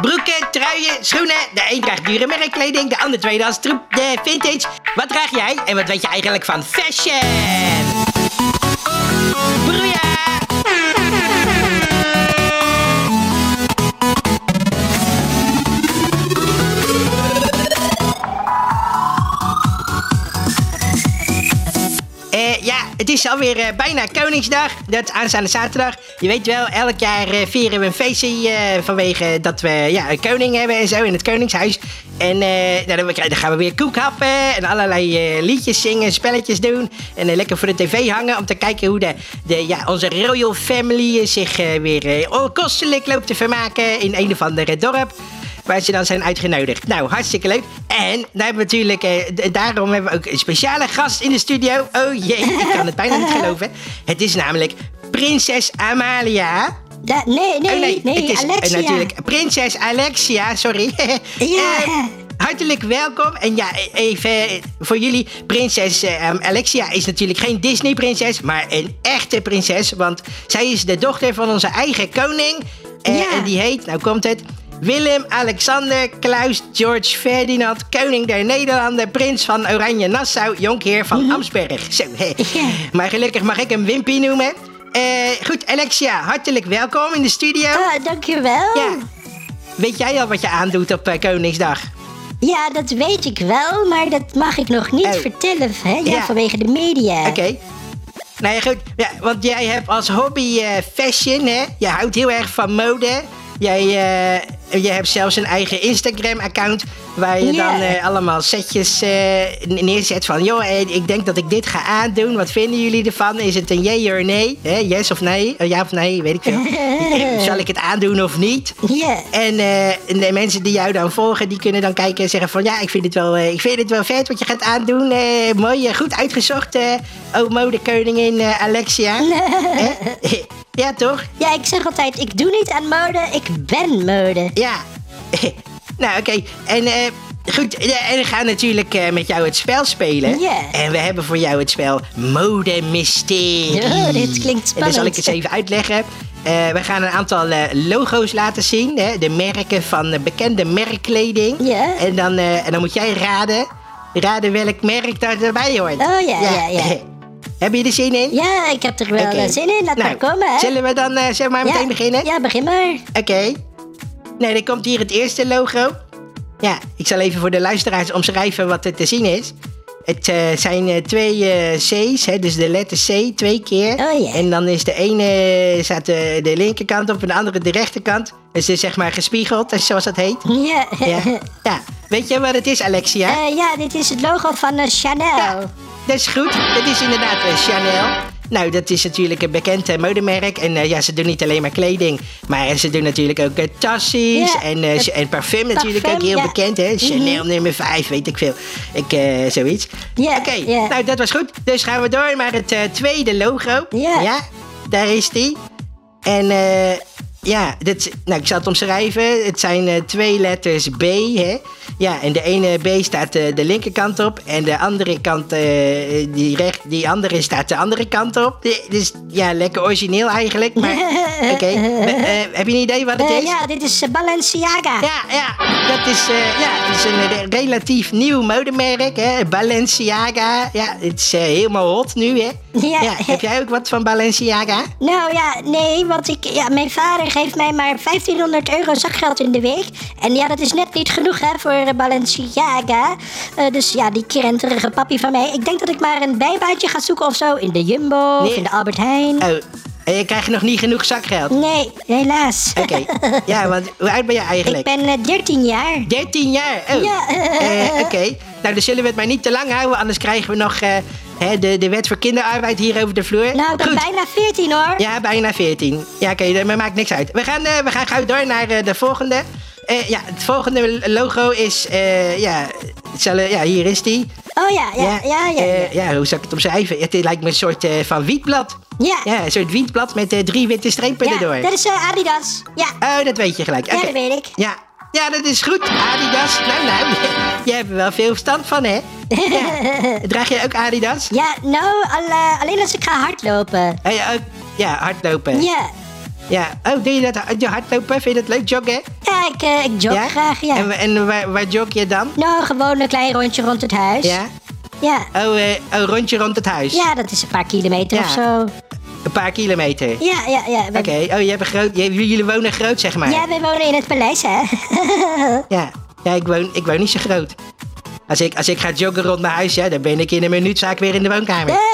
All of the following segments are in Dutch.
Broeken, truien, schoenen. De een draagt dure merkkleding, de ander tweedehands troep, de vintage. Wat draag jij en wat weet je eigenlijk van fashion? Broeia! Het is alweer eh, bijna Koningsdag. Dat is aanstaande zaterdag. Je weet wel, elk jaar eh, vieren we een feestje eh, vanwege dat we ja, een koning hebben en zo in het Koningshuis. En nou, dan, gaan we weer koek happen en allerlei liedjes zingen, spelletjes doen. En lekker voor de tv hangen om te kijken hoe de, de, ja, onze royal family zich weer kostelijk loopt te vermaken in een of ander dorp waar ze dan zijn uitgenodigd. Nou, hartstikke leuk. En daar hebben we natuurlijk, eh, daarom hebben we ook een speciale gast in de studio. Oh jee, ik kan het bijna niet geloven. Het is namelijk prinses Amalia. Da- nee, nee, Oh, nee, het is eh, Alexia. natuurlijk prinses Alexia, sorry. Ja. Eh, Hartelijk welkom. En ja, e- even voor jullie. Prinses Alexia is natuurlijk geen Disney-prinses, maar een echte prinses. Want zij is de dochter van onze eigen koning. Ja. En die heet, nou komt het, Willem Alexander Klaus George Ferdinand, koning der Nederlanden, prins van Oranje-Nassau, jonkheer van Amsberg. Zo. Maar gelukkig mag ik hem Wimpy noemen. Eh, goed, Alexia, hartelijk welkom in de studio. Ah, dankjewel. Ja. Weet jij al wat je aandoet op eh, Koningsdag? Ja, dat weet ik wel, maar dat mag ik nog niet Oh. vertellen, hè? Ja, Ja. vanwege de media. Oké. Nou ja, goed. Ja, want jij hebt als hobby eh, fashion, hè? Je houdt heel erg van mode. Jij, je hebt zelfs een eigen Instagram-account waar je Ja. dan eh, allemaal setjes eh, neerzet van... joh, ik denk dat ik dit ga aandoen. Wat vinden jullie ervan? Is het een jee of nee? Hè? Yes of nee? Oh, ja of nee? Weet ik veel. Zal ik het aandoen of niet? Ja. En de mensen die jou dan volgen, die kunnen dan kijken en zeggen van... ja, ik vind het wel, ik vind het wel vet wat je gaat aandoen. Mooi, goed uitgezocht. oh, modekoningin Alexia. Ja, toch? Ja, ik zeg altijd, ik doe niet aan mode, ik ben mode. Ja. nou, oké. En eh, goed, en we gaan natuurlijk eh, met jou het spel spelen. Ja. En we hebben voor jou het spel Mode Mysterie. Oh, dit klinkt En dan spannend. zal ik het even uitleggen. Eh, we gaan een aantal logo's laten zien. Hè? De merken van bekende merkkleding. Ja. En, dan, en dan moet jij raden, raden welk merk daar erbij hoort. Oh, ja, ja, ja. Heb je er zin in? Ja, ik heb er wel zin in. Laat Nou, maar komen, hè? Zullen we dan eh, zeg maar ja. meteen beginnen? Ja, begin maar. Oké. Nou, dan komt hier het eerste logo. Ja, ik zal even voor de luisteraars omschrijven wat er te zien is. Het eh, zijn eh, twee C's, hè, dus de letter C twee keer. Oh, ja. En dan is de ene staat de, de linkerkant op en de andere de rechterkant. Dus het is zeg maar gespiegeld, zoals dat heet. Ja. ja. Weet je wat het is, Alexia? Eh, ja, dit is het logo van eh, Chanel. Ja, dat is goed. Dat is inderdaad eh, Chanel. Nou, dat is natuurlijk een bekend eh, modemerk. En ja, ze doen niet alleen maar kleding. Maar ze doen natuurlijk ook tassies Ja, en, en parfum natuurlijk parfum, ook heel ja. bekend. Hè? Chanel nummer 5, weet ik veel. Ik, zoiets. Ja, Oké, ja. nou dat was goed. Dus gaan we door naar het tweede logo. Ja. daar is die. En eh, ja, dit, nou, ik zal het omschrijven. Het zijn twee letters B, hè. Ja, en de ene B staat eh, de linkerkant op. En de andere kant, eh, die, recht, die andere staat de andere kant op. Dus ja, lekker origineel eigenlijk. Maar oké, Eh, heb je een idee wat het is? ja, dit is Balenciaga. Ja, ja, dat is, ja, is een relatief nieuw modemerk, hè. Balenciaga. Ja, het is helemaal hot nu, hè. Ja. heb jij ook wat van Balenciaga? Nou ja, nee, want ik, ja, mijn vader geeft mij maar 1500 euro zakgeld in de week. En ja, dat is net niet genoeg hè, voor eh, Balenciaga. Eh, dus ja, die krenterige papi van mij. Ik denk dat ik maar een bijbaantje ga zoeken of zo in de Jumbo Nee. of in de Albert Heijn. Oh, en je krijgt nog niet genoeg zakgeld. Nee, helaas. Oké, ja, want hoe oud ben je ik eigenlijk? ben eh, 13 jaar. 13 jaar. Oh. Ja. Eh, Oké, nou dan zullen we het maar niet te lang houden, anders krijgen we nog eh, hè, de, de wet voor kinderarbeid hier over de vloer. Nou, ik ben Goed. bijna 14 hoor. Ja, bijna 14. Ja, oké, dat maakt niks uit. We gaan, eh, we gaan gauw door naar eh, de volgende. Eh, ja, het volgende logo is, eh, ja, eh, ja, hier is die. Oh ja, ja, ja, ja. ja. eh, ja, hoe zou ik het omschrijven? Het lijkt me een soort van wietblad. Ja. Ja, een soort wietblad met drie witte strepen Ja, erdoor. dat is Adidas. Ja. Oh, dat weet je gelijk. Ja, Oké. dat weet ik. Ja. ja, dat is goed. Adidas. Nou, nou, je hebt er wel veel verstand van, hè? Ja. Draag jij ook Adidas? Ja, nou, al, alleen als ik ga hardlopen. Oh, ja, ja, hardlopen. Ja. Ja. Oh, doe je dat je hardlopen? Vind je dat leuk, joggen? Ja, ik, eh, ik jog Ja? graag, ja. En, en waar, waar jog je dan? Nou, gewoon een klein rondje rond het huis. Ja? Ja. Oh, eh, een rondje rond het huis. Ja, dat is een paar kilometer Ja. of zo. Een paar kilometer. Ja, ja, ja. Oké, oh, je hebt een groot, je- jullie wonen groot, zeg maar. Ja, we wonen in het paleis, hè? Ja, ja ik, woon, ik woon niet zo groot. Als ik, als ik ga joggen rond mijn huis, ja, dan ben ik in een minuut zaak weer in de woonkamer.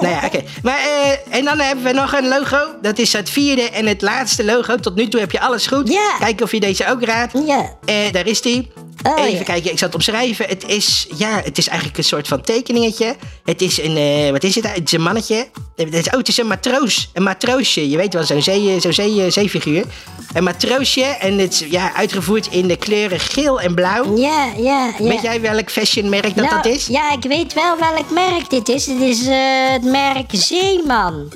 Nou ja, oké. Maar, eh, en dan hebben we nog een logo. Dat is het vierde en het laatste logo. Tot nu toe heb je alles goed. Kijken of je deze ook raadt. ja. Eh, daar is die. Oh, Even ja. kijken, ik zat het opschrijven. Het is, ja, het is eigenlijk een soort van tekeningetje. Het is een, eh, wat is het? Het is een mannetje. Het is, oh, het is een matroos. Een matroosje. Je weet wel, zo'n zee, zo'n zee, zeefiguur. Een matroosje. En het is ja, uitgevoerd in de kleuren geel en blauw. Ja, ja, ja. Weet jij welk fashionmerk dat nou, dat is? Ja, ik weet wel welk merk dit is. Het is eh, het merk Zeeman.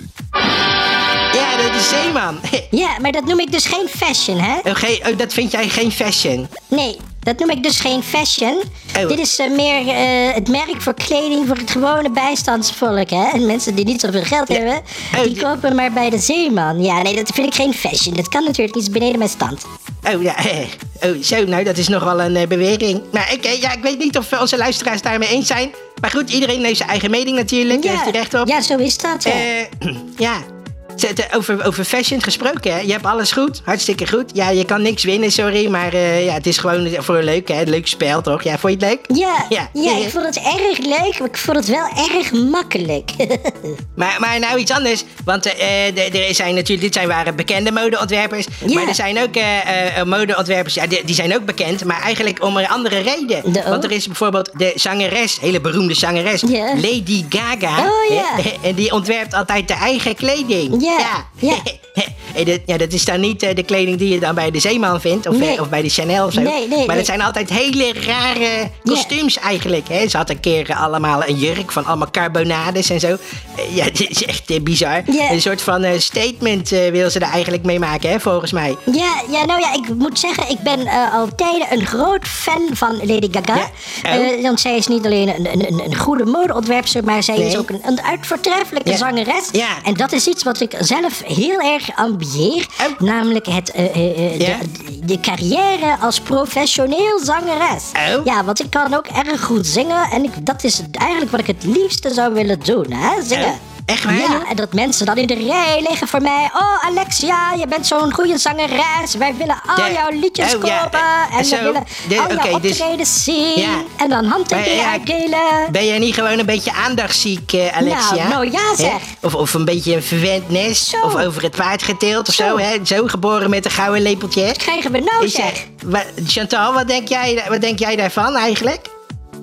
Ja, dat is Zeeman. Ja, maar dat noem ik dus geen fashion, hè? Oh, geen- oh, dat vind jij geen fashion. Nee, dat noem ik dus geen fashion. Oh. Dit is eh, meer eh, het merk voor kleding voor het gewone bijstandsvolk, hè? En mensen die niet zoveel geld hebben, die kopen maar bij de Zeeman. Ja, nee, dat vind ik geen fashion. Dat kan natuurlijk iets beneden mijn stand. Oh ja, eh, oh, zo, nou, dat is nog wel een eh, bewering. Maar ik, eh, ja, ik weet niet of eh, onze luisteraars daarmee eens zijn. Maar goed, iedereen heeft zijn eigen mening natuurlijk. Daar heeft hij recht op. ja, zo is dat. Ja. Eh, ja. Over, over fashion gesproken, hè? Je hebt alles goed, hartstikke goed. Ja, je kan niks winnen, sorry, maar eh, ja, het is gewoon voor een leuk, hè? Een leuk spel, toch? Ja, vond je het leuk? ja, ja. ja, ik vond het erg leuk, maar ik vond het wel erg makkelijk. Maar, maar nou iets anders, want eh, eh, er zijn natuurlijk, dit zijn waren bekende modeontwerpers. Ja. Maar er zijn ook modeontwerpers, ja, die, die zijn ook bekend, maar eigenlijk om een andere reden. De-. Want er is bijvoorbeeld de zangeres, hele beroemde zangeres. Lady Gaga. Oh, ja. Eh, En die ontwerpt altijd de eigen kleding. Ja, ja. En dat, ja, dat is dan niet eh, de kleding die je dan bij de Zeeman vindt, of, eh, Nee. of bij de Chanel of zo. Nee, nee, maar dat zijn altijd hele rare kostuums eigenlijk. Hè? Ze had een keer eh, allemaal een jurk van allemaal carbonades en zo. Ja, dit is echt bizar. Ja. Een soort van statement wil ze er eigenlijk mee maken, hè, volgens mij. Ja, ja, nou ja, ik moet zeggen, ik ben al tijden een groot fan van Lady Gaga. Ja. Oh. Want zij is niet alleen een, een, een- een goede modeontwerpster, maar zij is ook een, een uitvertreffelijke Ja. zangeres. Ja. En dat is iets wat ik zelf heel erg ambieer. Namelijk het, eh, eh, eh, Ja. de, de carrière als professioneel zangeres. Ja, want ik kan ook erg goed zingen. En ik, dat is eigenlijk wat ik het liefste zou willen doen, hè? Zingen. Echt waar, Ja, en dat mensen dan in de rij liggen voor mij. Oh, Alexia, je bent zo'n goede zangeres. Wij willen al jouw liedjes Oh, kopen. eh, En zo. we willen De- al jouw dus- zien. Ja. En dan handtekeningen ja, uitdelen. Ben jij niet gewoon een beetje aandachtsziek, eh, Alexia? Nou, nou ja, Hè? zeg. Of, of een beetje een verwend nest. Zo. Of over het paard geteeld of zo. Zo. hè? Zo geboren met een gouden lepeltje. Wat krijgen we nou, eh, zeg? wa- Chantal, wat denk, jij, wat denk jij daarvan eigenlijk?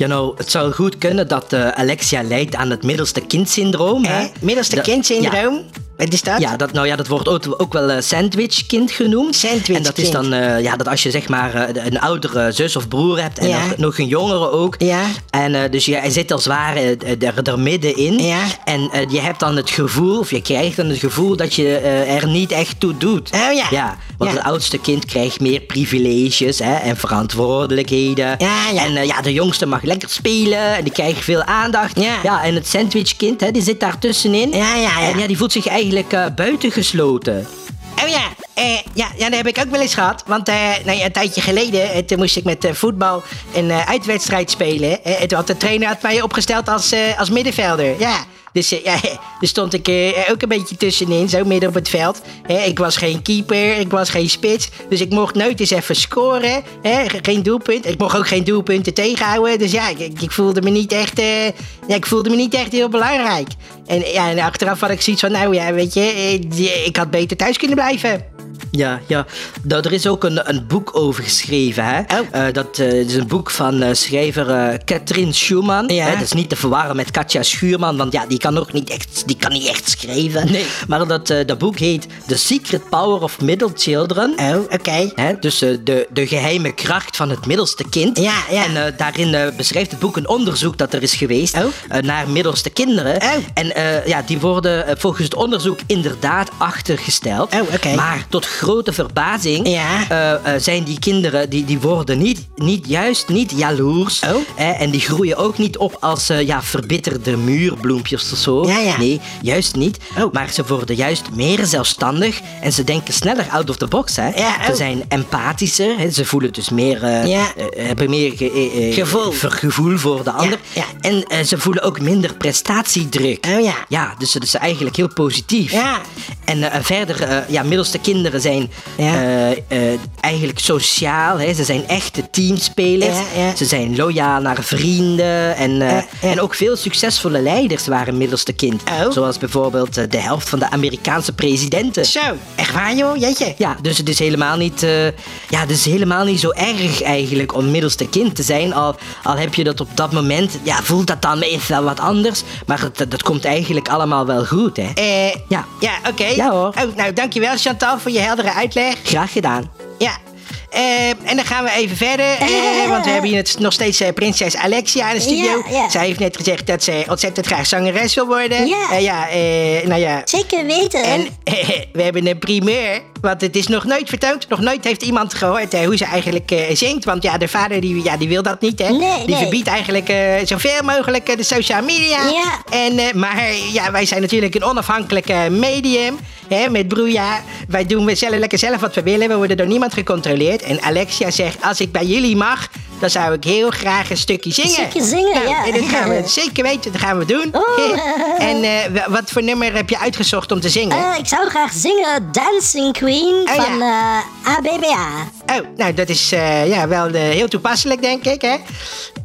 Ja, nou, het zou goed kunnen dat eh, Alexia lijdt aan het middelste kindsyndroom. Hè? Middelste kindsyndroom? Wat is dat? Ja, dat, nou ja, dat wordt ook, ook wel eh, sandwichkind genoemd. Sandwichkind. En dat is dan, eh, ja, dat als je zeg maar eh, een oudere zus of broer hebt en Ja. nog, nog een jongere ook. Ja. En dus je zit als het ware er, er middenin. Ja. En je hebt dan het gevoel, of je krijgt dan het gevoel dat je er niet echt toe doet. Oh ja. Ja, want het oudste kind krijgt meer privileges hè, en verantwoordelijkheden. Ja, ja. En ja, de jongste mag lekker spelen en die krijgt veel aandacht. Ja. en het sandwichkind, hè, die zit daar tussenin. Ja, ja, ja. En ja, die voelt zich eigenlijk eh, buitengesloten. Oh ja, eh, ja, ja, dat heb ik ook wel eens gehad. Want eh, nou ja, een tijdje geleden toen moest ik met voetbal een uitwedstrijd spelen. En toen had de trainer had mij opgesteld als, als middenvelder. Ja. Dus eh, ja, daar stond ik eh, ook een beetje tussenin, zo midden op het veld. Ik was geen keeper, ik was geen spits. Dus ik mocht nooit eens even scoren. Geen doelpunt. Ik mocht ook geen doelpunten tegenhouden. Dus ja, ik, ik, voelde me niet echt, eh, ja, ik voelde me niet echt heel belangrijk. En, ja, en achteraf had ik zoiets van, nou ja, weet je, ik had beter thuis kunnen blijven. Ja, ja. Nou, er is ook een, een boek over geschreven. Hè? Oh. Eh, dat eh, is een boek van eh, schrijver Katrien Schumann. Ja. Hè? Dat is niet te verwarren met Katja Schuurman, want ja, die kan ook niet echt, die kan niet echt schrijven. Nee. Maar dat, dat boek heet The Secret Power of Middle Children. Oh, oké. Hè, dus de, de geheime kracht van het middelste kind. Ja, ja. En daarin beschrijft het boek een onderzoek dat er is geweest Oh. naar middelste kinderen. Oh. En ja, die worden volgens het onderzoek inderdaad achtergesteld. Oh, oké. Maar tot grote verbazing Ja. eh, eh, zijn die kinderen, die, die worden niet, niet juist niet jaloers. Oh. hè, en die groeien ook niet op als eh, ja, verbitterde muurbloempjes of zo. Ja, ja. Nee, juist niet. Oh. Maar ze worden juist meer zelfstandig en ze denken sneller out of the box. Hè. Ze oh. zijn empathischer, hè. ze voelen dus meer, hebben meer ge- Gevoel. gevoel voor de ander. ja. En ze voelen ook minder prestatiedruk. Oh ja. Ja, dus dat is eigenlijk heel positief. Ja. En verder, ja, middelste kinderen zijn Ja. eh, eh, eigenlijk sociaal. Hè. Ze zijn echte teamspelers. Ja, ja. Ze zijn loyaal naar vrienden. En, eh, en ook veel succesvolle leiders waren middelste kind. Oh. Zoals bijvoorbeeld de helft van de Amerikaanse presidenten. Zo, echt waar joh, jeetje. Ja, dus het is helemaal niet, ja, het is helemaal niet zo erg eigenlijk om middelste kind te zijn. Al, al heb je dat op dat moment, ja, voelt dat dan meestal wat anders. Maar dat, dat komt eigenlijk allemaal wel goed, hè. Eh, Ja. Ja, oké. Ja, hoor. Oh, nou, dankjewel Chantal voor je heldere uitleg. Graag gedaan. Ja. Eh, en dan gaan we even verder, eh, want we hebben hier nog steeds eh, prinses Alexia in de studio. Ja, ja. Zij heeft net gezegd dat ze ontzettend graag zangeres wil worden. Ja. Ja, nou ja. Zeker weten. En we hebben een primeur, want het is nog nooit vertoond. Nog nooit heeft iemand gehoord eh, hoe ze eigenlijk zingt. Want ja, de vader die, ja, die wil dat niet, hè? Nee, die nee. verbiedt eigenlijk zoveel mogelijk de social media. Ja. En, maar ja, wij zijn natuurlijk een onafhankelijk medium. Hè, met Broeja. Wij doen we zelf, lekker zelf wat we willen. We worden door niemand gecontroleerd. En Alexia zegt, als ik bij jullie mag... dan zou ik heel graag een stukje zingen. stukje zingen, Nou, ja. En dat gaan we zeker weten, dat gaan we doen. Oh. en eh, wa- wat voor nummer heb je uitgezocht om te zingen? Eh, ik zou graag zingen Dancing Queen Oh, ja. van eh, ABBA. Oh, nou, dat is eh, ja, wel eh, heel toepasselijk, denk ik, hè?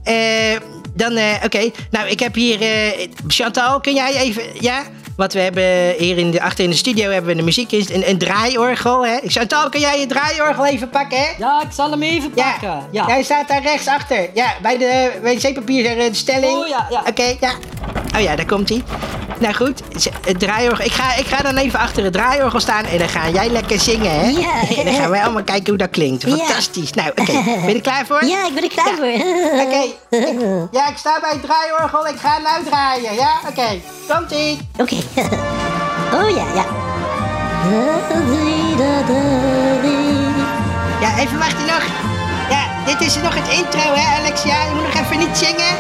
Eh, dan, eh, oké. Nou, ik heb hier... eh, Chantal, kun jij even... Ja? Want we hebben hier in de, achter in de studio hebben we de muziek, een, een draaiorgel, hè? Chantal, kun jij je draaiorgel even pakken, hè? Ja, ik zal hem even pakken. Ja. Hij staat daar rechts achter. Ja, bij de wc-papier de stelling. Oh, ja, ja. Oké, ja. Oh ja, daar komt hij. Nou goed, het draaiorgel. Ik ga, ik ga dan even achter het draaiorgel staan en dan ga jij lekker zingen, hè? Ja. En dan gaan wij allemaal kijken hoe dat klinkt. Ja. Fantastisch. Nou, oké. Ben je er klaar voor? Ja, ik ben er klaar Ja. voor. Oké. Ik- Ja, ik sta bij het draaiorgel. Ik ga nou draaien, ja? Oké. Komt-ie. Oké. Oh ja, ja. Ja, even wachten nog. Ja, dit is nog het intro, hè, Alexia? Je moet nog even niet zingen.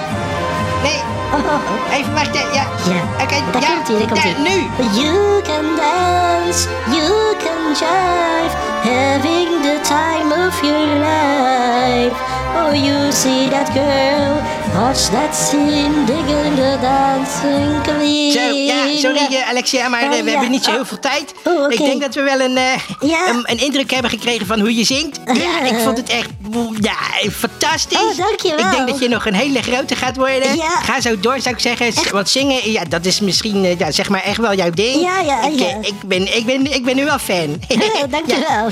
Nee, Oh, oh, oh. even wachten. Ja. Ja, Oké, daar ja. komt hij, daar komt nu. You can dance, you can jive, having the time of your life. Oh, you see that girl, watch that scene, digging the dancing queen. Zo, ja, sorry eh, Alexia, maar eh, we ja. hebben niet zo heel veel tijd. Oh. Ik denk dat we wel een, eh, Ja. een, een indruk hebben gekregen van hoe je zingt. Ja, ik vond het echt ja, fantastisch. Oh, dankjewel. Ik denk dat je nog een hele grote gaat worden. Ja. Ga zo door, zou ik zeggen. Want zingen, ja, dat is misschien ja, zeg maar echt wel jouw ding. Ja, ja, ik, ja. Ik, ben, ik, ben, ik ben nu wel fan. Oh, dankjewel.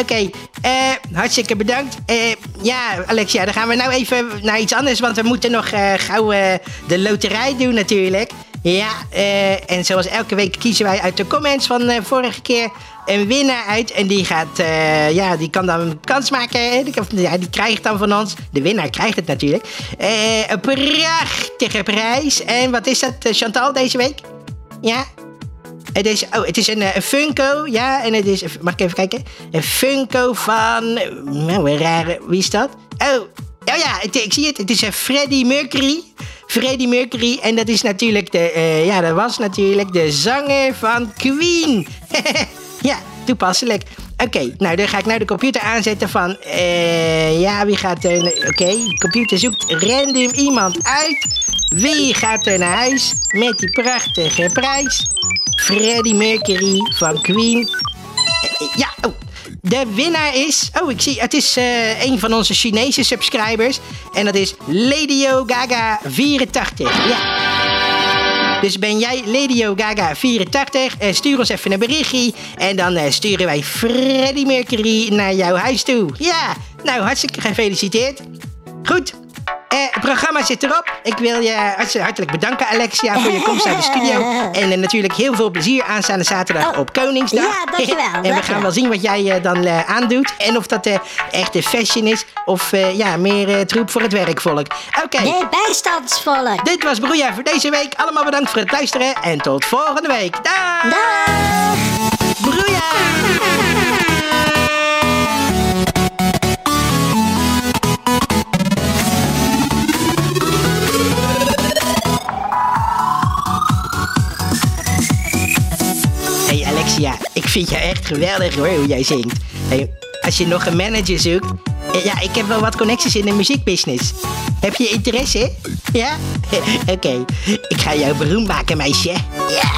Oké, eh, hartstikke bedankt. Eh, ja, Alexia, dan gaan we nou even naar iets anders, want we moeten nog eh, gauw de loterij doen natuurlijk. Ja, en zoals elke week kiezen wij uit de comments van vorige keer een winnaar uit. En die gaat, eh, ja, die kan dan kans maken. ja, die krijgt dan van ons, de winnaar krijgt het natuurlijk, eh, een prachtige prijs. En wat is dat, Chantal, deze week? Ja? Het is, oh, het is een, eh, een Funko, ja, en het is, mag ik even kijken? Een Funko van, nou, rare, wie is dat? Oh, oh ja, ik zie het, het is een Freddie Mercury. Freddie Mercury, en dat is natuurlijk de, eh, ja, dat was natuurlijk de zanger van Queen. ja, toepasselijk. Oké, nou dan ga ik nou de computer aanzetten van, eh, ja, wie gaat er, oké, de computer zoekt random iemand uit. Wie gaat er naar huis met die prachtige prijs? Freddie Mercury van Queen. Ja, oh. De winnaar is. Oh, ik zie. Het is eh, een van onze Chinese subscribers. En dat is Ladio Gaga 84. Ja. Dus ben jij Ladio Gaga 84? eh, stuur ons even een berichtje. En dan eh, sturen wij Freddie Mercury naar jouw huis toe. Ja, nou hartstikke gefeliciteerd. Goed. Het programma zit erop. Ik wil je hartelijk bedanken, Alexia, voor je komst naar de studio. En eh, natuurlijk heel veel plezier aanstaande zaterdag Oh, op Koningsdag. ja, dankjewel, en we dankjewel. gaan wel zien wat jij eh, dan eh, aandoet. En of dat echte fashion is of ja, meer troep voor het werkvolk. Oké, bijstandsvolk. dit was Broeia voor deze week. Allemaal bedankt voor het luisteren en tot volgende week. Dag! Dag. Broeia! Vind jou echt geweldig hoor, hoe jij zingt. Hey, als je nog een manager zoekt... eh, Ja, ik heb wel wat connecties in de muziekbusiness. Heb je interesse? Ja? Oké, ik ga jou beroemd maken, meisje. Ja.